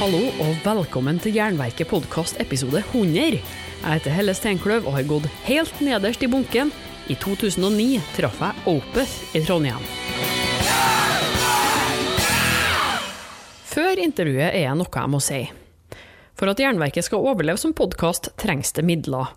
Hallo og velkommen til Jernverket podkast episode 100. Jeg heter Helle Steinkløv og har gått helt nederst i bunken. I 2009 traff jeg Opeth i Trondheim. Før intervjuet er jag noe jeg må si. For at Jernverket skal overleve som podkast, trengs det midler.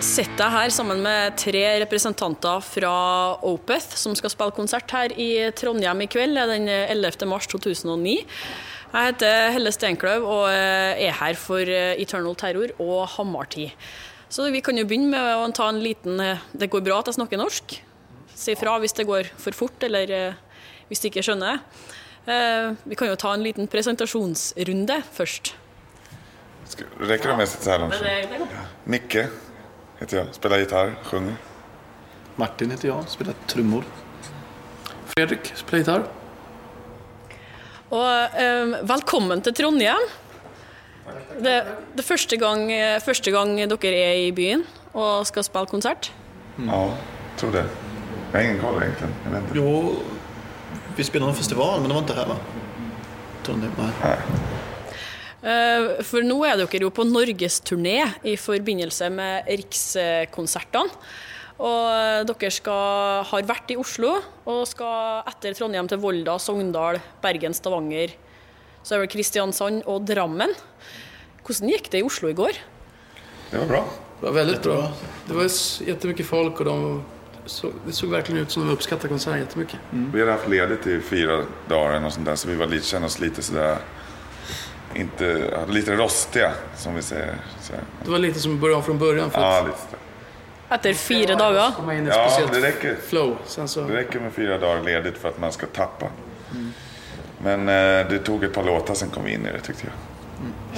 Sitter jeg her sammen med tre representanter fra Opeth, som skal spille konsert her i Trondheim i kveld, den 11. mars 2009. Jeg heter Helle Steinkløv og er her for Eternal Terror og Hamartid. Så vi kan jo begynne med å ta en liten Det går bra at jeg snakker norsk. Si fra hvis det går for fort, eller eh, hvis du ikke skjønner. Eh, Vi kan jo ta en liten presentasjonsrunde først. Räcker det sitter så här. Micke heter jag, spelar gitarr, sjunger. Martin heter jag, spelar trummor. Fredrik spelar gitarr. Og eh, velkommen til Trondheim. Det, det første gang, eh, første gang dere er i byen og skal spille konsert. Ja, tror det. Jag har ingen koll egentligen. Jag vet inte. Jo, vi spelade en festival, men det var inte här va? Trondheim, nej. Eh, For nå er dere jo på norgesturné i forbindelse med Rikskonsertene. Og dere skal, har vært i Oslo og skal etter Trondheim til Volda, Sogndal, Bergen, Stavanger. Så er det Kristiansand og Drammen. Hvordan gikk det i Oslo i går? Det var bra. Det var väldigt bra. Det var jättemycket folk och de så, det såg verkligen ut som de uppskattade konserten jättemycket. Vi hade haft ledigt i fyra dagar och sånt där, så vi var lite, kände oss lite sådär... Inte, lite rostiga, som vi säger. Så, Det var lite som att börja om från början för ja, att lite dager? komma in i ett Ja, speciellt det räcker. flow. Sen så, Det räcker med fyra dagar ledigt för att man ska tappa. Men eh, det tog ett par låtar, sen kom vi in i det tyckte jag.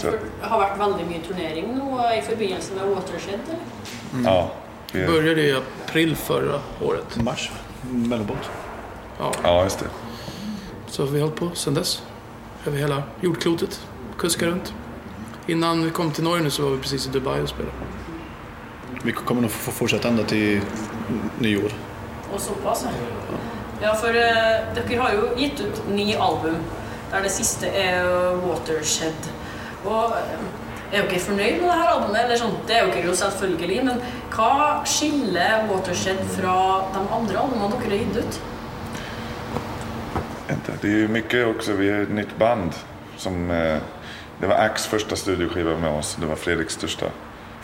Så, Det har vært veldig mye turnering nå i forbindelse med Watershed? eller? ja, vi, började i april förra året. Mars, mellonbåt. ja, just det. Så vi har hållit på sen dess. Över hela jordklotet. Kuskar runt. Innan vi kom till Norge nu så var vi precis i Dubai och spelade. Vi kommer nog få fortsätta ända till nyår. Og såpass, ja. Ja, for eh, dere har jo gitt ut ni album, der det siste er Watershed. Og eh, er dere fornøyd med det her albumet? Eller sånn, det er dere jo selvfølgelig, men hva skiller Watershed fra de andre albumene dere har gitt ut? Inte. Det är ju mycket också, vi är ett nytt band. Som, eh, det var Ax första studioskiva med oss. Det var Fredriks största,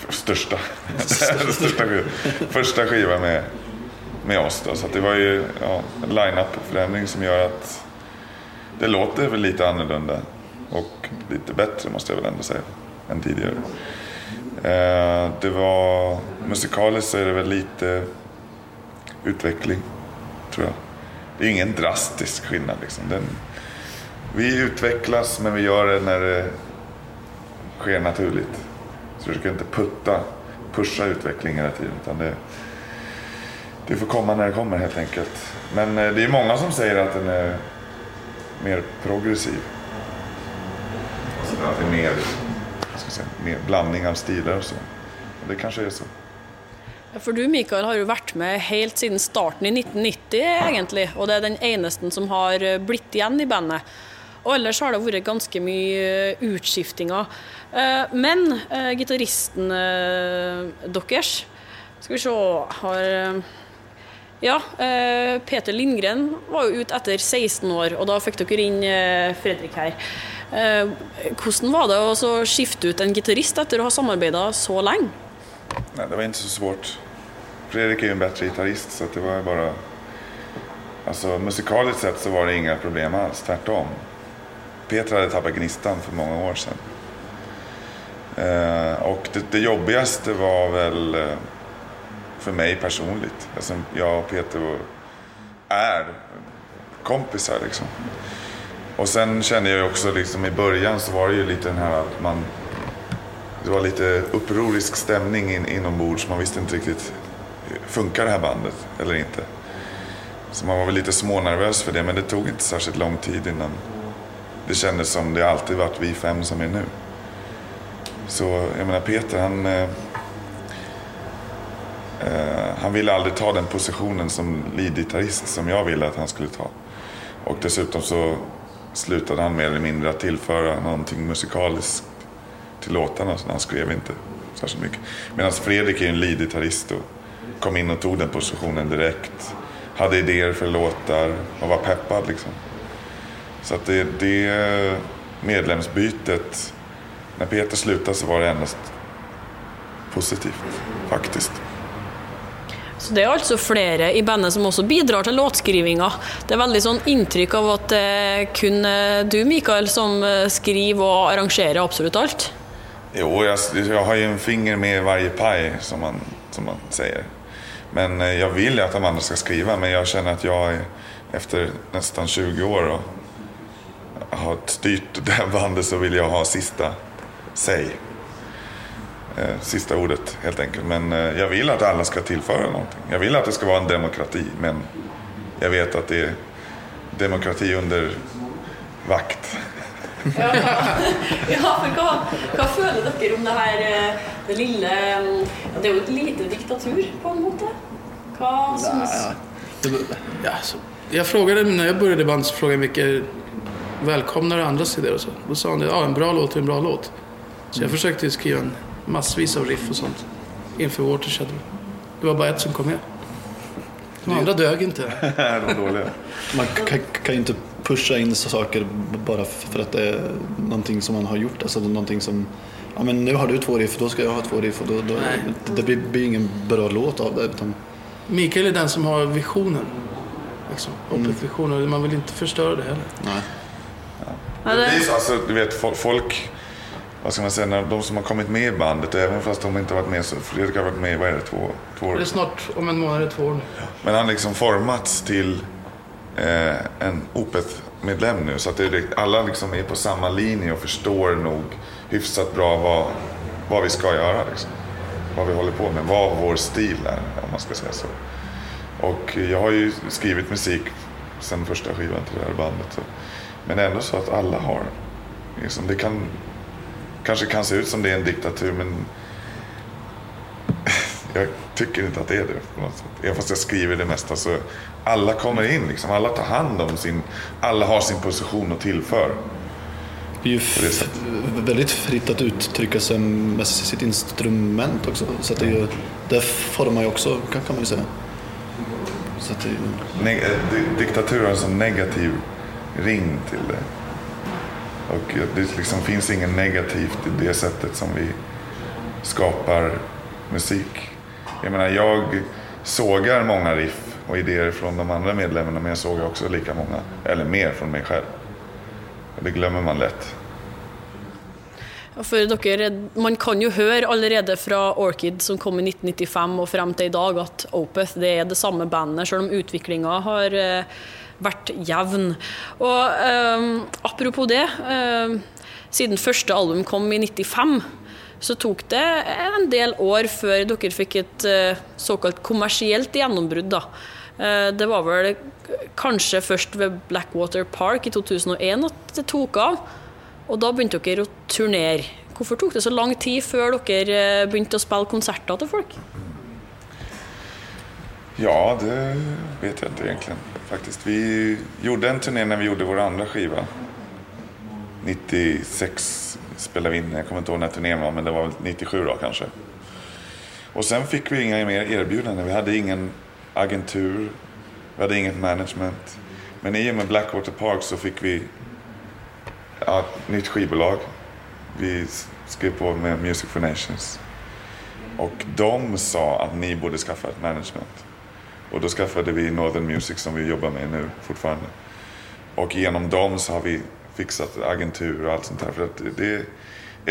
största, största skiva, första skiva med, med oss. Då. Så det var ju ja, en line-up-förändring som gör att det låter väl lite annorlunda. Och lite bättre måste jag väl ändå säga, än tidigare. Eh, det var, musikaliskt så är det väl lite utveckling, tror jag. Det är ingen drastisk skillnad. Liksom. Den, vi utvecklas men vi gör det när det sker naturligt. Så du försöker inte putta, pusha utvecklingen hela tiden. Utan det, det får komma när det kommer helt enkelt. Men eh, det är många som säger att den är mer progressiv. Alltså att det är mer, ska säga, mer blandning av stilar och så. Och det kanske är så. For du, Mikael, har jo vært med helt siden starten i 1990, egentlig. Og det er den eneste som har eh, blivit blitt igjen i bandet. Og ellers har det vært ganske mye eh, utskiftinger. Eh, men eh, gitaristen deres Skal vi se Har Ja, Peter Lindgren var jo ute etter 16 år, og da fikk dere inn Fredrik her. Hvordan var det å skifte ut en gitarrist etter å ha samarbeida så lenge? Nej, det var inte så svårt. Fredrik är ju en bättre gitarrist så det var ju bara... Alltså musikaliskt sett så var det inga problem alls, tvärtom. Peter hade tappat gnistan för många år sedan. Eh, och det, det jobbigaste var väl eh, för mig personligt. Alltså, jag och Peter var, är kompisar liksom. Och sen kände jag ju också liksom i början så var det ju lite den här att man det var lite upprorisk stämning in, inombords. Man visste inte riktigt, funkar det här bandet eller inte? Så man var väl lite smånervös för det, men det tog inte särskilt lång tid innan det kändes som det alltid varit vi fem som är nu. Så jag menar Peter, han, eh, eh, han ville aldrig ta den positionen som lead-gitarrist som jag ville att han skulle ta. Och dessutom så slutade han mer eller mindre att tillföra någonting musikaliskt till låtarna, så han skrev inte särskilt mycket. Medan Fredrik är en lead-gitarrist och kom in och tog den positionen direkt. Hade idéer för låtar och var peppad liksom. Så att det, det medlemsbytet, när Peter slutade så var det endast positivt faktiskt. Så det er altså flere i bandet som også bidrar til låtskrivinga. Det er veldig sånn inntrykk av at det er kun eh, du, Mikael, som eh, skriver og arrangerer absolutt alt. Jo, jag, jag har ju en finger med i varje paj som man, som man säger. Men eh, jag vill ju att de andra ska skriva, men jag känner att jag är, efter nästan 20 år och har styrt det här bandet så vill jag ha sista säg. Eh, sista ordet helt enkelt. Men eh, jag vill att alla ska tillföra någonting. Jag vill att det ska vara en demokrati, men jag vet att det är demokrati under vakt. Ja, for hva, hva føler dere om det her eh, det lille ja, Det er jo et lite diktatur, på en måte. Hva syns Ja, Ja, så, jag frågade, när jag började bandet så frågade jag vilka välkomnar andras idéer och så. Då sa han det, ja en bra låt är en bra låt. Så jag försökte ju skriva en massvis av riff och sånt inför Watershed. Det var bara ett som kom med. De andra dög inte. De dåliga. man kan, ju inte pusha in saker bara för att det är någonting som man har gjort. Alltså någonting som, ja men nu har du två riff, då ska jag ha två riff och då, då, det blir, blir ingen bra låt av det. Utan, Mikael är den som har visionen. Liksom, visionen. Man vill inte förstöra det heller. nej. Ja, Det det, blir så, alltså, du vet, fo- folk, vad ska man säga, när de som har kommit med i bandet, även fast de inte har varit med så, Fredrik har varit med, vad är det, två, två år? Det är snart, om en månad, är två år nu. Men han har liksom formats till eh, en Opeth-medlem nu. Så att det är, alla liksom är på samma linje och förstår nog hyfsat bra vad, vad vi ska göra. Liksom. Vad vi håller på med, vad vår stil är, om man ska säga så. Och jag har ju skrivit musik sen första skivan till det här bandet. Så. Men ändå så att alla har, liksom, det kan, kanske kan se ut som det är en diktatur men jag tycker inte att det är det på något sätt. Även fast jag skriver det mesta så alla kommer in liksom. Alla tar hand om sin, alla har sin position och tillför. Det är ju f- väldigt fritt att uttrycka sig med sitt instrument också. Så det, är ju, det formar ju också, kan, kan man ju säga. Så det, är ju- Ne- eh, di- diktatur har en sån negativ ring till det. Och det liksom finns inget negativt i det sättet som vi skapar musik. Jag menar, jag sågar många riff och idéer från de andra medlemmarna men jag sågar också lika många, eller mer från mig själv. Och det glömmer man lätt. for dere, man kan jo høre allerede fra Orchid, som kom i 1995 og fram til i dag, at Opeth det er det samme bandet, selv om utviklinga har eh, vært jevn. Og eh, apropos det, eh, siden første album kom i 95, så tok det en del år før dere fikk et eh, såkalt kommersielt gjennombrudd. da. Eh, Det var vel kanskje først ved Blackwater Park i 2001 at det tok av. Og da begynte dere å turnere. Hvorfor tok det så lang tid før dere eh, begynte å spille konserter til folk? Ja, det vet jag inte egentligen faktiskt. Vi gjorde en turné när vi gjorde vår andra skiva. 96 spelade vi in, jag kommer inte ihåg när turnén var, men det var väl 97 då kanske. Och sen fick vi inga mer erbjudanden. Vi hade ingen agentur. Vi hade inget management. Men i och med Blackwater Park så fick vi ja, ett nytt skivbolag. Vi skrev på med Music for Nations. Och de sa att ni borde skaffa ett management. Och då skaffade vi Northern Music som vi jobbar med nu fortfarande. Och genom dem så har vi fixat agentur och allt sånt där. För att det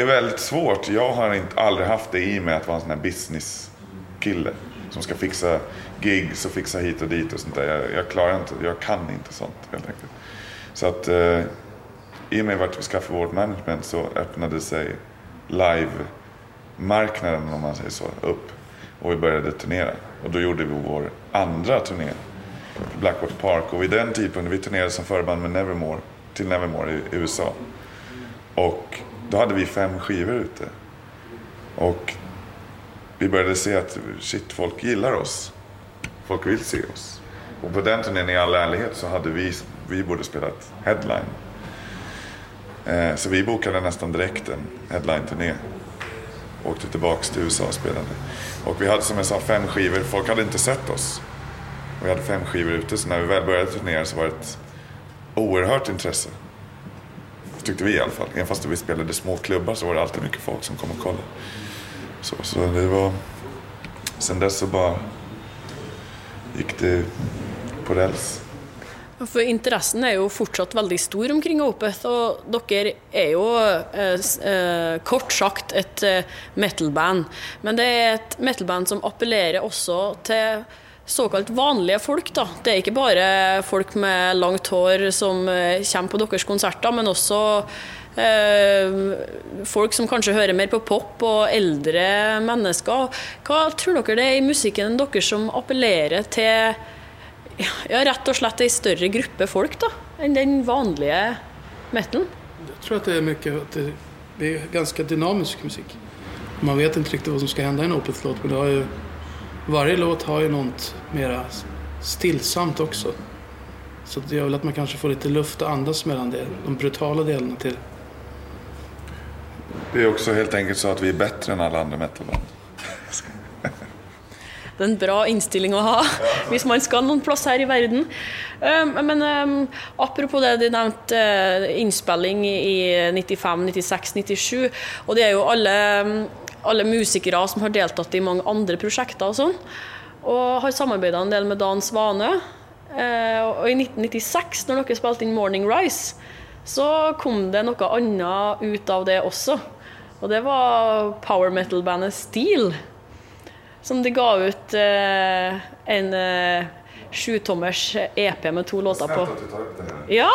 är väldigt svårt. Jag har inte, aldrig haft det i mig att vara en sån här business-kille. Som ska fixa gigs och fixa hit och dit och sånt där. Jag, jag klarar inte, jag kan inte sånt helt enkelt. Så att eh, i och med att vi skaffade vårt management så öppnade sig live-marknaden om man säger så upp. Och vi började turnera. Och då gjorde vi vår andra turné Blackwater Park. Och vid den tidpunkten, vi turnerade som förband med Nevermore, till Nevermore i USA. Och då hade vi fem skivor ute. Och vi började se att shit, folk gillar oss. Folk vill se oss. Och på den turnén i all ärlighet så hade vi, vi borde spelat headline. Eh, så vi bokade nästan direkt en headline-turné. Åkte tillbaks till USA och spelade. Och vi hade som jag sa fem skivor. Folk hade inte sett oss. Och vi hade fem skivor ute. Så när vi väl började turnera så var det ett oerhört intresse. Tyckte vi i alla fall. Även fast vi spelade små klubbar så var det alltid mycket folk som kom och kollade. Så, så det var... Sen dess så bara gick det på räls. For interessen er jo fortsatt veldig stor omkring Opeth, og dere er jo eh, eh, kort sagt et eh, metal-band. Men det er et metal-band som appellerer også til såkalt vanlige folk. da. Det er ikke bare folk med langt hår som eh, kommer på deres konserter, men også eh, folk som kanskje hører mer på pop, og eldre mennesker. Hva tror dere det er i musikken deres som appellerer til ja, rett og slett en større gruppe folk da, enn den vanlige metalen. Jag tror att det är mycket att det, det är ganska dynamisk musik. Man vet inte riktigt vad som ska hända i en Opeth-låt men det har ju, varje låt har ju något mera stillsamt också. Så det gör väl att man kanske får lite luft att andas mellan det, de brutala delarna till Det är också helt enkelt så att vi är bättre än alla andra metalband. Det er en bra innstilling å ha hvis man skal noen plass her i verden. Um, men um, apropos det du nevnte, uh, innspilling i 95, 96, 97. Og det er jo alle, um, alle musikere som har deltatt i mange andre prosjekter og sånn. Og har samarbeida en del med Dan Svane. Uh, og i 1996, når dere spilte inn 'Morning Rise', så kom det noe annet ut av det også. Og det var power metal-bandet Steel som de ga ut eh, en eh, sjutommers EP med to låter på. Ja.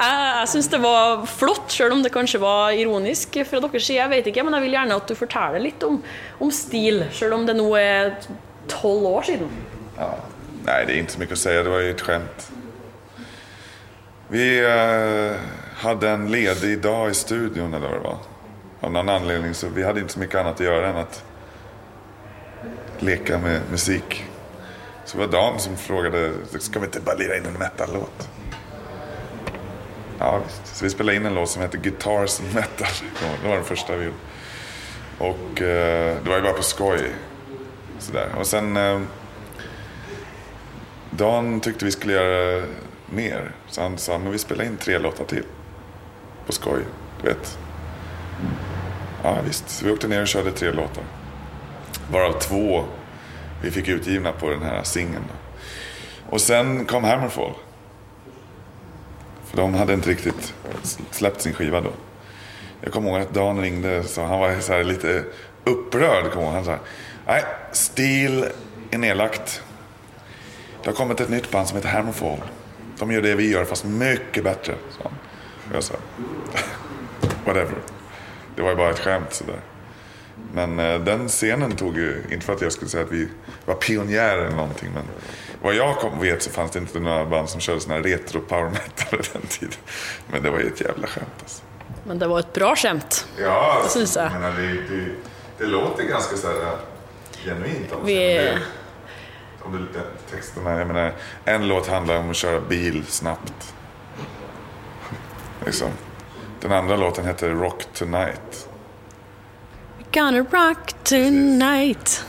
Jeg, jeg syns det var flott, selv om det kanskje var ironisk fra deres side. Jeg vet ikke, men jeg vil gjerne at du forteller litt om, om stil, selv om det nå er tolv år siden. Nej, det är inte så mycket att säga. Det var ju ett skämt. Vi eh, hade en ledig dag i studion eller vad det var. Av någon anledning så vi hade inte så mycket annat att göra än att leka med musik. Så det var Dan som frågade, ska vi inte bara lira in en metal-låt? Ja, visst. Så vi spelade in en låt som heter Guitars and Metal. Det var den första vi gjorde. Och eh, det var ju bara på skoj. Sådär. Och sen... Eh, Dan tyckte vi skulle göra mer. Så han sa, men vi spelar in tre låtar till. På skoj, du vet. Ja, visst. Så vi åkte ner och körde tre låtar. Varav två vi fick utgivna på den här singeln. Och sen kom Hammerfall. För de hade inte riktigt släppt sin skiva då. Jag kommer ihåg att Dan ringde så han var så här lite upprörd. Han sa, nej, Steel är nedlagt. Det har kommit ett nytt band som heter Hammerfall. De gör det vi gör fast mycket bättre. Så. Och jag sa, whatever. Det var ju bara ett skämt sådär. Men eh, den scenen tog ju, inte för att jag skulle säga att vi var pionjärer eller någonting, men vad jag kom, vet så fanns det inte några band som körde sån här retro power metal den tiden. Men det var ju ett jävla skämt alltså. Men det var et bra skjemt. Ja, Det syns jag. menar, det, det, det låter ganska så här genuint. Om, Vi- det, om det, texterna, jag menar, en låt handlar om att köra bil snabbt. Liksom. Den andra låten heter Rock Tonight. Gonna rock tonight.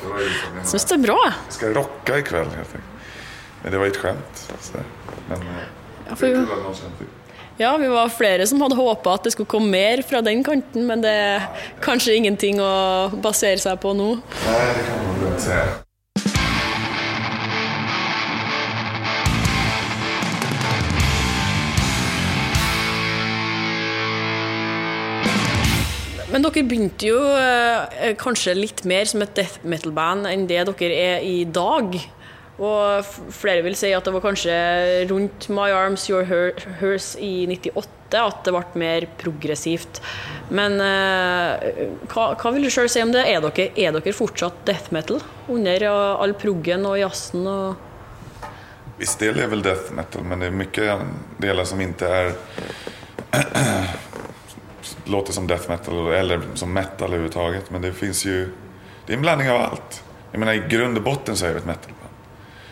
Jag Syns det är bra. ska rocka ikväll helt enkelt. Men det var ju ett skämt. Så. Men eh, Ja, det är för, att ja, vi var flere som hadde håpa at det skulle komme mer fra den kanten, men det er kanskje ingenting å basere seg på nå. Nej, det kan man inte säga. Men dere begynte jo eh, eh, kanskje litt mer som et death metal-band enn det dere er i dag. Og flere vil si at det var kanskje rundt My Arms Your Her- Hers i 98 at det ble mer progressivt. Men eh, hva, hva vil du sjøl si om det? Er dere, er dere fortsatt death metal? Under all proggen og jazzen og Viss del är väl death metal, men det är mycket delar som inte är låter som death metal eller som metal överhuvudtaget. Men det finns ju, det är en blandning av allt. Jag menar i grund och botten så är det ett metalband.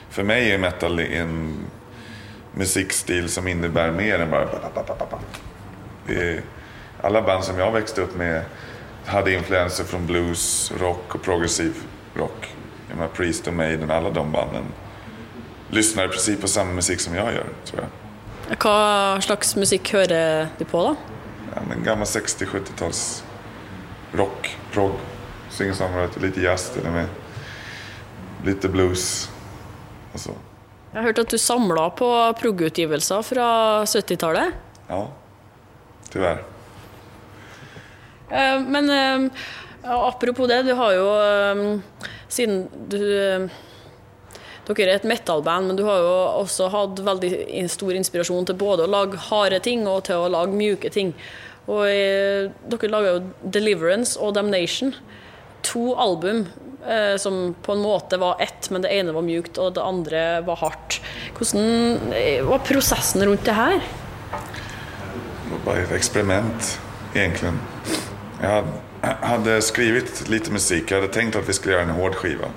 För mig är metal en musikstil som innebär mer än bara är, alla band som jag växte upp med hade influenser från blues, rock och progressiv rock. Jag menar Priest och Maiden, alla de banden lyssnar i princip på samma musik som jag gör, tror jag. Hva slags musikk hører du på, da? Ja, men gammal 60-70-tals rock, prog, singer-songwriter, lite jazz till och med. Lite blues och så. Jeg har hørt at du samla på prog-utgivelser fra 70-tallet. Ja, tyvärr. Eh, Men eh, ja, apropos det, du har jo eh, Siden du Dere er et metal-band, men du har jo også hatt veldig stor inspirasjon til både å lage harde ting og til å lage mjuke ting. Og eh, dere lager jo 'Deliverance' og 'Damnation'. To album eh, som på en måte var ett, men det ene var mjukt og det andre var hardt. Hvordan eh, var prosessen rundt det her? Det var bara ett experiment egentligen. Jag hade skrivit lite musik. Jag hade tänkt att vi skulle göra en hård skiva.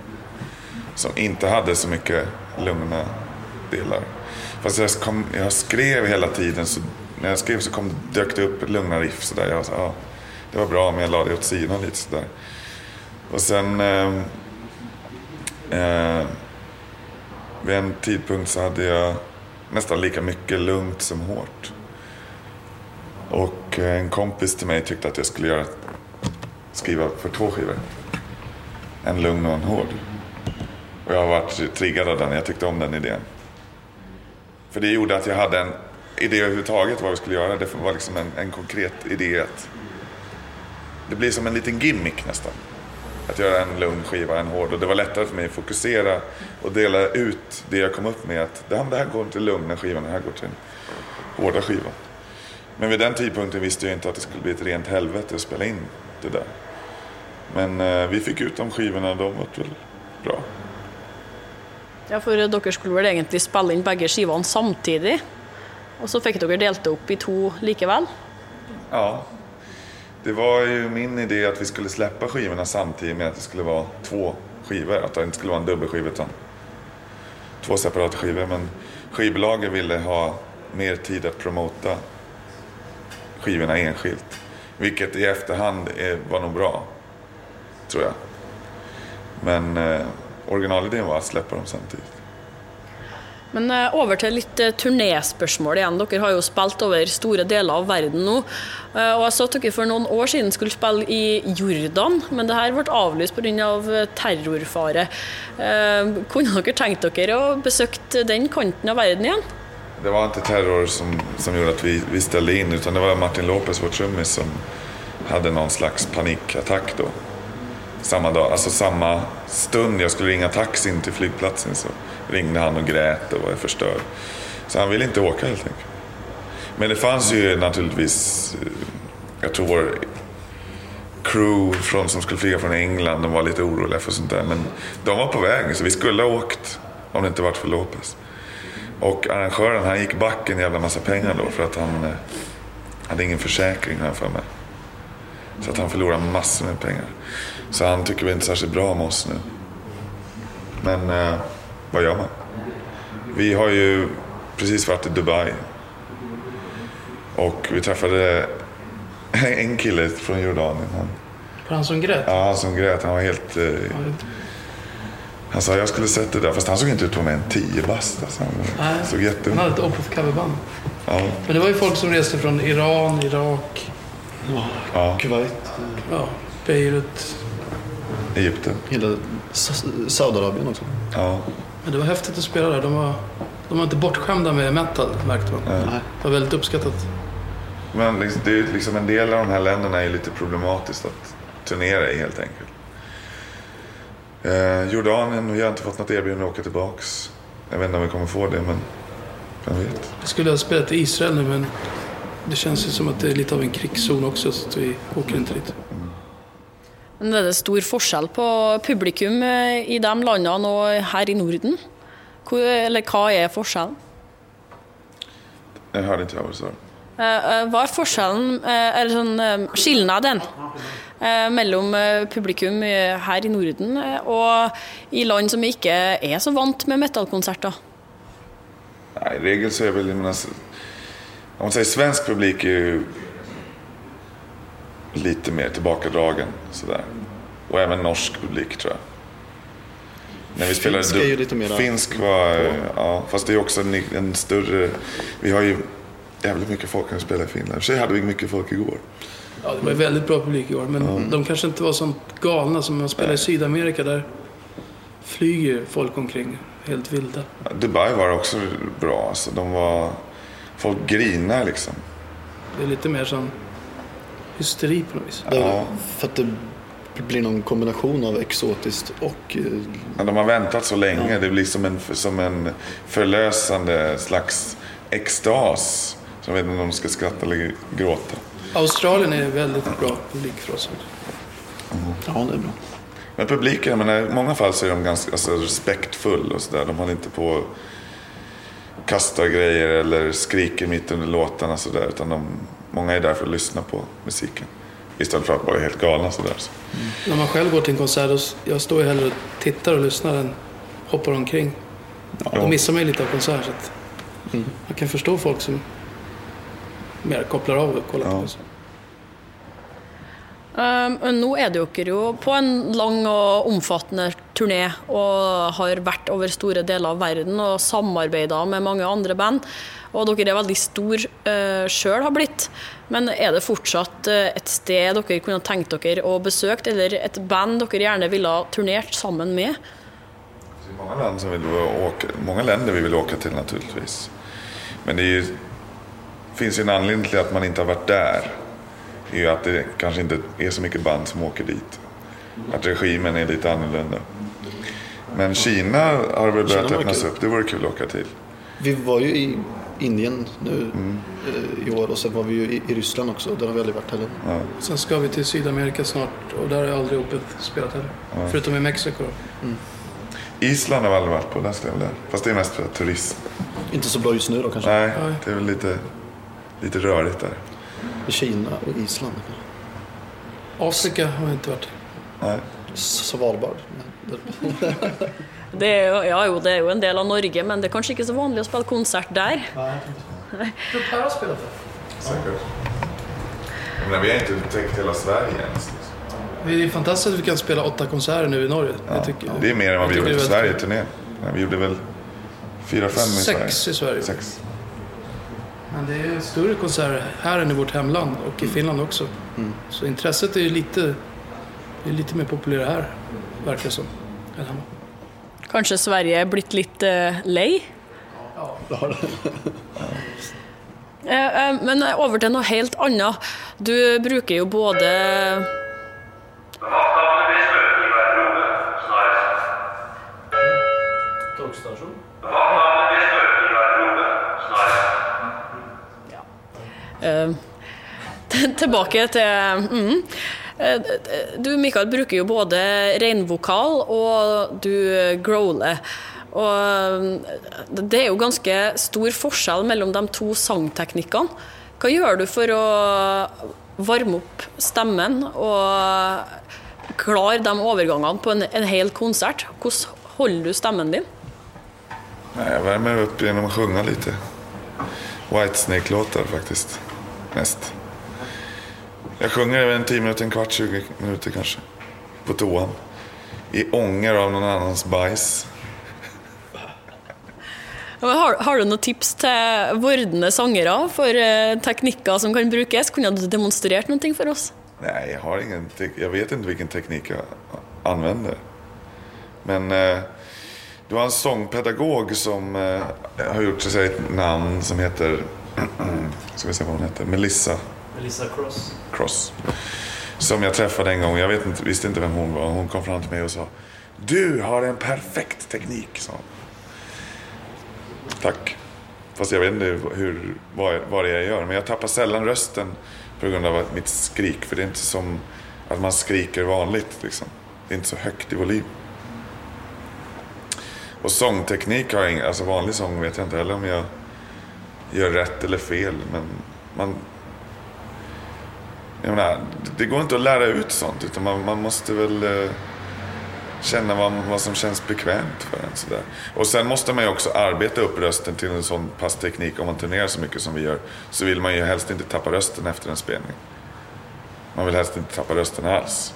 Som inte hade så mycket lugna delar. Fast jag, kom, jag skrev hela tiden. Så när jag skrev så kom, dök det upp lugna riff. Så där. Jag sa, ja, det var bra men jag la det åt sidan lite sådär. Och sen... Eh, eh, vid en tidpunkt så hade jag nästan lika mycket lugnt som hårt. Och eh, en kompis till mig tyckte att jag skulle göra, skriva för två skivor. En lugn och en hård. Och jag har varit triggad av den. Jag tyckte om den idén. För det gjorde att jag hade en idé överhuvudtaget vad vi skulle göra. Det var liksom en, en konkret idé. Att det blir som en liten gimmick nästan. Att göra en lugn skiva, en hård. Och det var lättare för mig att fokusera och dela ut det jag kom upp med. Att det här, det här går till lugna skivan, det här går till den hårda skivan. Men vid den tidpunkten visste jag inte att det skulle bli ett rent helvete att spela in det där. Men eh, vi fick ut de skivorna, de var väl bra. Ja, for dere skulle vel egentlig spille inn begge skivene samtidig. Og så fikk dere delt det opp i to likevel. Ja. Det var ju min idé att vi skulle släppa skivorna samtidigt med att det skulle vara två skivor. Att det inte skulle vara en dubbelskiva utan två separata skivor. Men skivbolagen ville ha mer tid att promota skivorna enskilt. Vilket i efterhand är, var nog bra, tror jag. Men eh, originalidén var att släppa dem samtidigt. Men eh, over til litt eh, turnéspørsmål igjen. Dere har jo spilt over store deler av verden nå. Eh, og jeg så at dere for noen år siden skulle spille i Jordan, men det her ble avlyst pga. terrorfare. Eh, kunne dere tenkt dere å besøke den kanten av verden igjen? Det var inte terror som, som gjorde att vi, vi ställde in utan det var Martin Lopez, vår trummis, som hade någon slags panikattack då. Samma dag, alltså samma stund jag skulle ringa taxin till flygplatsen så ringde han och grät och var förstörd. Så han ville inte åka helt enkelt. Men det fanns ju naturligtvis, eh, jag tror vår crew från, som skulle flyga från England, de var lite oroliga för sånt där. Men de var på väg, så vi skulle ha åkt om det inte varit för Lopez. Och arrangören han gick back en jävla massa pengar då för att han eh, hade ingen försäkring här för mig. Så att han förlorade massor med pengar. Så han tycker väl inte särskilt bra om oss nu. Men eh, vad gör man? Vi har ju precis varit i Dubai. Och vi träffade en kille från Jordanien. Han, Var han som grät? Ja, han som grät. Han var helt... Eh, han sa jag skulle sett det där. Fast han såg inte ut att vara mer än 10 bast. Alltså. Han Nej. såg Han jätteung hade ett Opeth coverband. Ja, Men det var ju folk som reste från Iran, Irak, ja. Kuwait, ja, Beirut. Egypten. hela Sa- Saudiarabien också. Ja. Men det var häftigt att spela där. De var, de var inte bortskämda med metal, märkte man. Nej. Det var väldigt uppskattat. Men liksom, det är liksom en del av de här länderna är lite problematiskt att turnera i helt enkelt. Eh, Jordanien, vi har inte fått något erbjudande att åka tillbaks. Jag vet inte om vi kommer få det, men vem vet. Vi skulle ha spelat i Israel nu, men det känns ju som att det är lite av en krigszon också, så att vi åker inte dit. Men er det stor forskjell på publikum eh, i de landene og her i Norden? Hvor, eller hva er forskjellen? Jag vad du sa. Eh, eh, Hva er forskjellen, eller sånn skilnaden, mellom publikum her i Norden og i land som ikke er så vant med metallkonserter? Nej, I regel så menar, så- om man säger svensk publik lite mer tillbakadragen sådär. Och även norsk publik tror jag. När vi spelade Finsk är ju lite mera- Finsk var, ja, fast det är också en, en större, vi har ju jävligt mycket folk när vi spelar i Finland. I och för sig hade vi mycket folk igår. Ja, det var väldigt bra publik i år, men de kanske inte var så galna som man spelar i Sydamerika. Där flyger folk omkring helt vilda. Dubai var också bra, alltså, de var, folk grinar liksom. Det är lite mer som hysteri på något vis. Ja. För att det blir någon kombination av exotiskt och... eh, Ja, de har väntat så länge. Det blir som en, som en förlösande slags extas. Så jag vet inte om de ska skratta eller gråta. Australien är väldigt bra publik för oss. Ja, det är bra. Men publiken, jag menar, i många fall så är de ganska alltså, respektfull och sådär. De håller inte på kastar grejer eller skriker mitt under låtarna sådär. Utan de, många är där för att lyssna på musiken. Istället för att vara helt galna sådär. Så. När man själv går till en konsert, då, jag står ju hellre och tittar och lyssnar än hoppar omkring. Då missar man ju lite av konsert. Så att Jag kan förstå folk som mer kopplar av och kollar på Ja. oss. Um, men nå er dere jo på en lang og omfattende turné og har vært over store deler av verden og samarbeida med mange andre band. Og dere er veldig store uh, sjøl har blitt. Men er det fortsatt eh, et sted dere kunne tenkt dere å besøke, eller et band dere gjerne ville ha turnert sammen med? Det är många, land som vill åka, många länder vi vill åka till naturligtvis. Men det ju, finns ju en anledning till att man inte har varit där. Det är ju att det kanske inte är så mycket band som åker dit. Att regimen är lite annorlunda. Men Kina har väl börjat öppnas kul. upp. Det vore kul att åka till. Vi var ju i Indien nu eh, i år och sen var vi ju i, Ryssland också. Där har vi aldrig varit heller. Sen ska vi till Sydamerika snart och där har jag aldrig Opeth spelat heller. Förutom i Mexiko. Island har vi aldrig varit på. Där ska jag där. Fast det är mest för turism. Inte så bra just nu då kanske. Nej, Nej. det är väl lite, lite rörigt där. Kina och Island. Afrika har jag inte varit. Nej. Svalbard. Där- Det er, jo, ja, jo, det er jo en del av Norge, men det er kanskje ikke så vanlig å spille konsert der. Per har spelat där. Säkert. Jag menar, vi har inte täckt hela Sverige ens. Det är fantastiskt att vi kan spela åtta konserter nu i Norge. Ja, Jag tycker, det är mer än vad vi gjorde det väldigt Sverige-turnén. Ja, Vi gjorde väl fyra, fem i Sverige. Sex i Sverige. Sex. Men det är större konserter här än i vårt hemland och i Finland också. Så intresset är ju lite, det är lite mer populärt här, verkar det som. Kanskje Sverige er blitt litt eh, lei? Eh, eh, Men over til noe helt annet. Du bruker jo både Eh, Tilbake til mm. Du, Mikael, bruker jo både reinvokal og du growler. Og eh, det er jo ganske stor forskjell mellom de to sangteknikkene. Hva gjør du for å varme opp stemmen og klare de overgangene på en, en hel konsert? Hvordan holder du stemmen din? Nej, jag värmer upp genom att sjunga lite. Whitesnake-låtar faktiskt. Mest. Jag sjunger en 10 minuter, en kvart, 20 minuter kanske. På toan. I ånger av någon annans bajs. Har, har du noen tips til vordende sangere for eh, teknikker som kan brukes? Kunne du demonstrert noe for oss? Nej, jag, har ingen jag vet inte vilken teknik jag använder. Men eh, det var en sångpedagog som eh, har gjort sig ett namn som heter, ska vi se vad hon heter, Melissa Melissa Cross. Cross. Som jag träffade en gång, jag vet inte, visste inte vem hon var. Hon kom fram till mig och sa Du har en perfekt teknik, sa hon. Tack. Fast jag vet inte hur, vad, vad det är jag gör. Men jag tappar sällan rösten på grund av mitt skrik. För det är inte som att man skriker vanligt. Liksom. Det är inte så högt i volym. Och sångteknik har jag ingen, alltså vanlig sång vet jag inte heller om jag gör rätt eller fel. Men man, jag menar, det går inte att lära ut sånt. Utan man, man måste väl eh, känna vad, vad som känns bekvämt för en. Sådär. Och sen måste man ju också arbeta upp rösten till en sån pass teknik. Om man turnerar så mycket som vi gör så vill man ju helst inte tappa rösten efter en spelning. Man vill helst inte tappa rösten alls.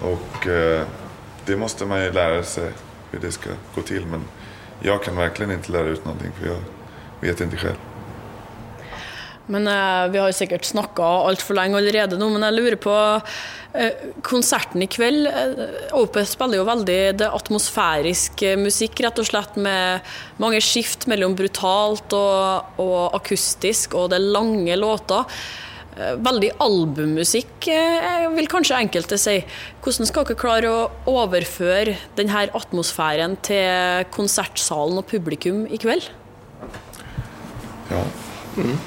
Och eh, det måste man ju lära sig hur det ska gå till. Men jag kan verkligen inte lära ut någonting för jag vet inte själv. Men eh, Vi har säkert snackat allt för länge allerede nu men jag lurer på eh, konserten ikväll. kveld. Eh, Opeth spelar ju väldigt det er atmosfærisk eh, musikk, slett, med många skift mellan brutalt och, och akustisk, och det långa låtar. låter. Eh, Veldig albummusikk, eh, vil kanskje enkelte Hur ska ni klara att överföra den här atmosfären till konsertsalen och publikum ikväll? Ja. Mm.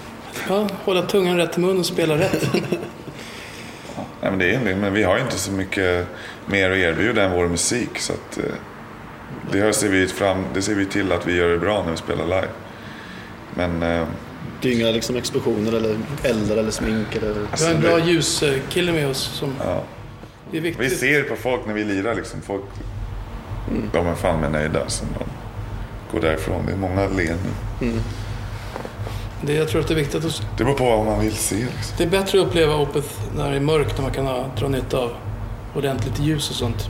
Ja, hålla tungan rätt i mun och spela rätt. Nej, men det är egentligen, men vi har ju inte så mycket mer att erbjuda än vår musik. Så att, eh, det, här ser vi fram, det ser vi till att vi gör det bra när vi spelar live. Men eh, Det är inga liksom explosioner eller eldar eller smink eller... Vi har en bra ljuskille med oss som ja, det är vi viktigt. ser på folk när vi lirar liksom. Folk, De är fan med nöjda som de går därifrån. Det är många leenden. Det, jag tror att det är viktigt att Det beror på vad man vill se. Liksom. Det är bättre att uppleva Opeth när det är mörkt, när man kan ha, dra nytta av ordentligt ljus och sånt.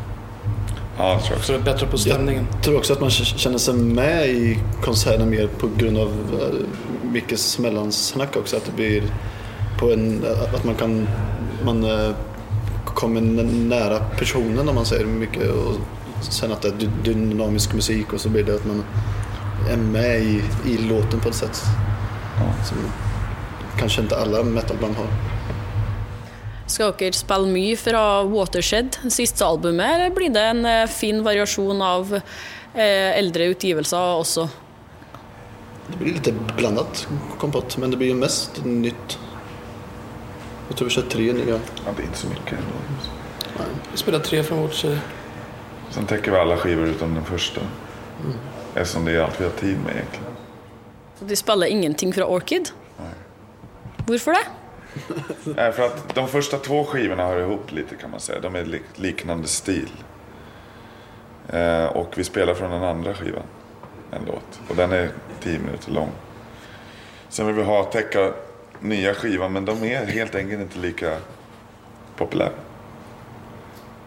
Ja, det tror jag också. Så det är bättre på stämningen. Jag tror också att man känner sig med i konserten mer på grund av eh, Mickes mellansnack också. Att det blir på en, att man kan, man eh, kommer nära personen om man säger mycket och sen att det är dy- dynamisk musik och så blir det att man är med i, i låten på ett sätt som kanske inte alla metalband har. Skal dere spille mye fra Watershed, siste albumet, eller blir det en eh, fin variasjon av eh, eldre utgivelser også? Det blir lite blandat kompott men det blir ju mest nytt. Jag tror vi kör tre nya. Ja, det är inte så mycket ändå. Vi spelar tre från vårt tjej. Sen täcker vi alla skivor utom den första. Eftersom det är allt vi har tid med egentligen. Så De spiller ingenting fra Orchid? Hvorfor det? Nej, för att de första två skivorna hör ihop lite kan man säga. De är lik- liknande stil. Eh, och vi spelar från den andra skivan en låt. Och den är tio minuter lång. Sen vill vi ha täcka nya skivan men de är helt enkelt inte lika populära.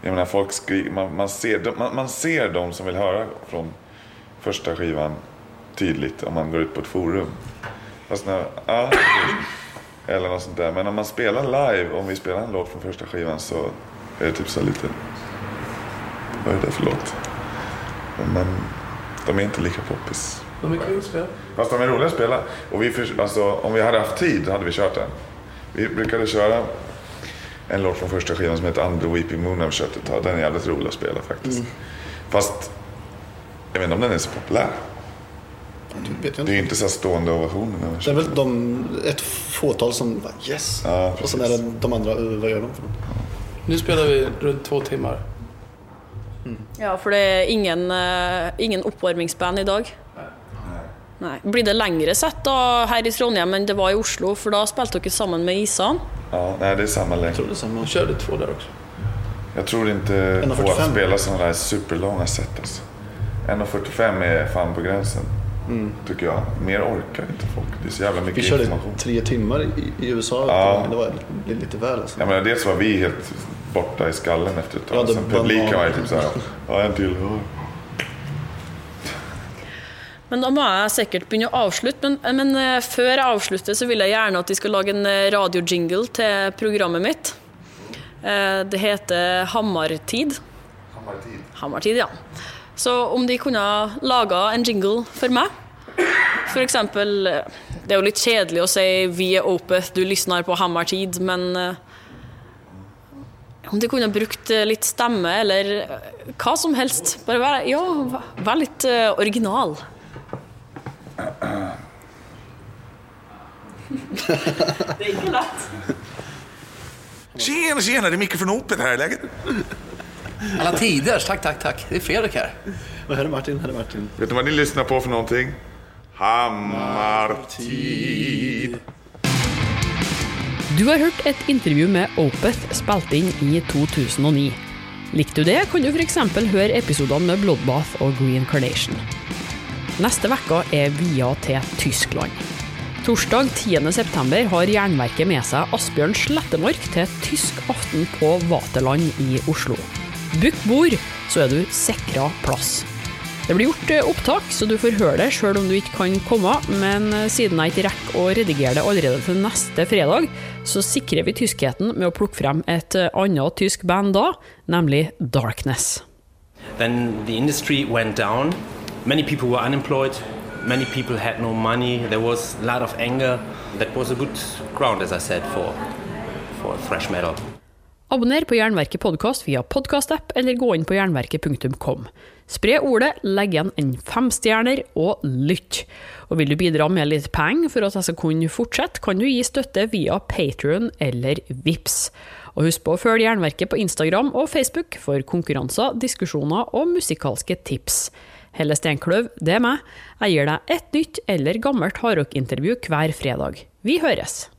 Jag menar folk skriver, man, man, ser, de- man, man ser de som vill höra från första skivan tydligt om man går ut på ett forum. Fast när, ja, eller något sånt där. Men om man spelar live, om vi spelar en låt från första skivan så är det typ så lite... Vad är det för låt? Men de är inte lika poppis. De är kul att spela. Fast de är roliga att spela. Och vi, för, alltså, om vi hade haft tid hade vi kört den. Vi brukade köra en låt från första skivan som heter Under Weeping Moon har vi kört ett tag. Den är jävligt rolig att spela faktiskt. Fast jag vet inte om den är så populär. Det jag Det är inte. så här stående ovationer. vi Det är väl de, ett fåtal som bara yes. Ja, och sen är det de andra, "Uh, vad gör de för något? Nu spelar vi runt två timmar. Ja, for det er ingen, eh, ingen oppvarmingsband i dag? Nei. Blir det lengre sett da her i Trondheim enn det var i Oslo? For da spilte dere sammen med Isan. Ja, nej, det är samma längd. Jag tror det är samma. De körde två där också. Jag tror inte 1,45. på att spela sådana där superlånga set alltså. 1.45 är fan på gränsen. Tycker jag. Mer orkar inte folk. Det är så jävla mycket Vi körde information. tre timmar i, i USA. Ja. Det var lite, lite väl alltså. Jag menar, dels var vi helt borta i skallen efter ett tag. Ja, det Sen publiken var ju typ såhär, ja en till. Ja. Men da må jeg sikkert begynne å avslutte. Men, men eh, før jeg avslutter, så vil jeg gjerne at de skal lage en eh, radiojingle til programmet mitt. Eh, Det heter Hammartid. Hammartid, ja. Så om de kunne laga en jingle for meg For eksempel eh, Det er jo litt kjedelig å si 'Vi er Opeth, du lysner på Hammartid', men eh, om de kunne brukt eh, litt stemme, eller eh, hva som helst. Bare vær, ja, vær litt eh, original. Det är inte lätt. Tjena, tjena, det är Micke från Opet här. Läget? Alla tiders, tack, tack, tack. Det är Fredrik här. Och här är Martin, här är Martin. Vet du vad ni lyssnar på för någonting? Hammartid. Du har hørt et intervju med Opeth spilt inn i 2009. Likte du det, kan du f.eks. høre episodene med Bloodbath og Green Carnation. Neste uke er via til Tyskland. Torsdag 10.9 har Jernverket med seg Asbjørn Slettemark til tysk aften på Vaterland i Oslo. Book bord, så er du sikra plass. Det blir gjort eh, opptak, så du får høre det sjøl om du ikke kan komme, men eh, siden jeg ikke rekker å redigere det allerede til neste fredag, så sikrer vi tyskheten med å plukke frem et eh, annet tysk band da, nemlig Darkness. Then the industry went down. Many people were unemployed. Many people had no money. There was a lot of anger. That was a good ground, as I said, for for thrash metal. Abonner på Jernverket podkast via podkastapp, eller gå inn på jernverket.kom. Spre ordet, legg igjen en femstjerner, og lytt. Og vil du bidra med litt penger for at jeg skal kunne fortsette, kan du gi støtte via Patrion eller Vips. Og husk på å følge Jernverket på Instagram og Facebook for konkurranser, diskusjoner og musikalske tips. Helle Steinkløv, det er meg. Jeg gir deg et nytt eller gammelt hardrockintervju hver fredag. Vi høres!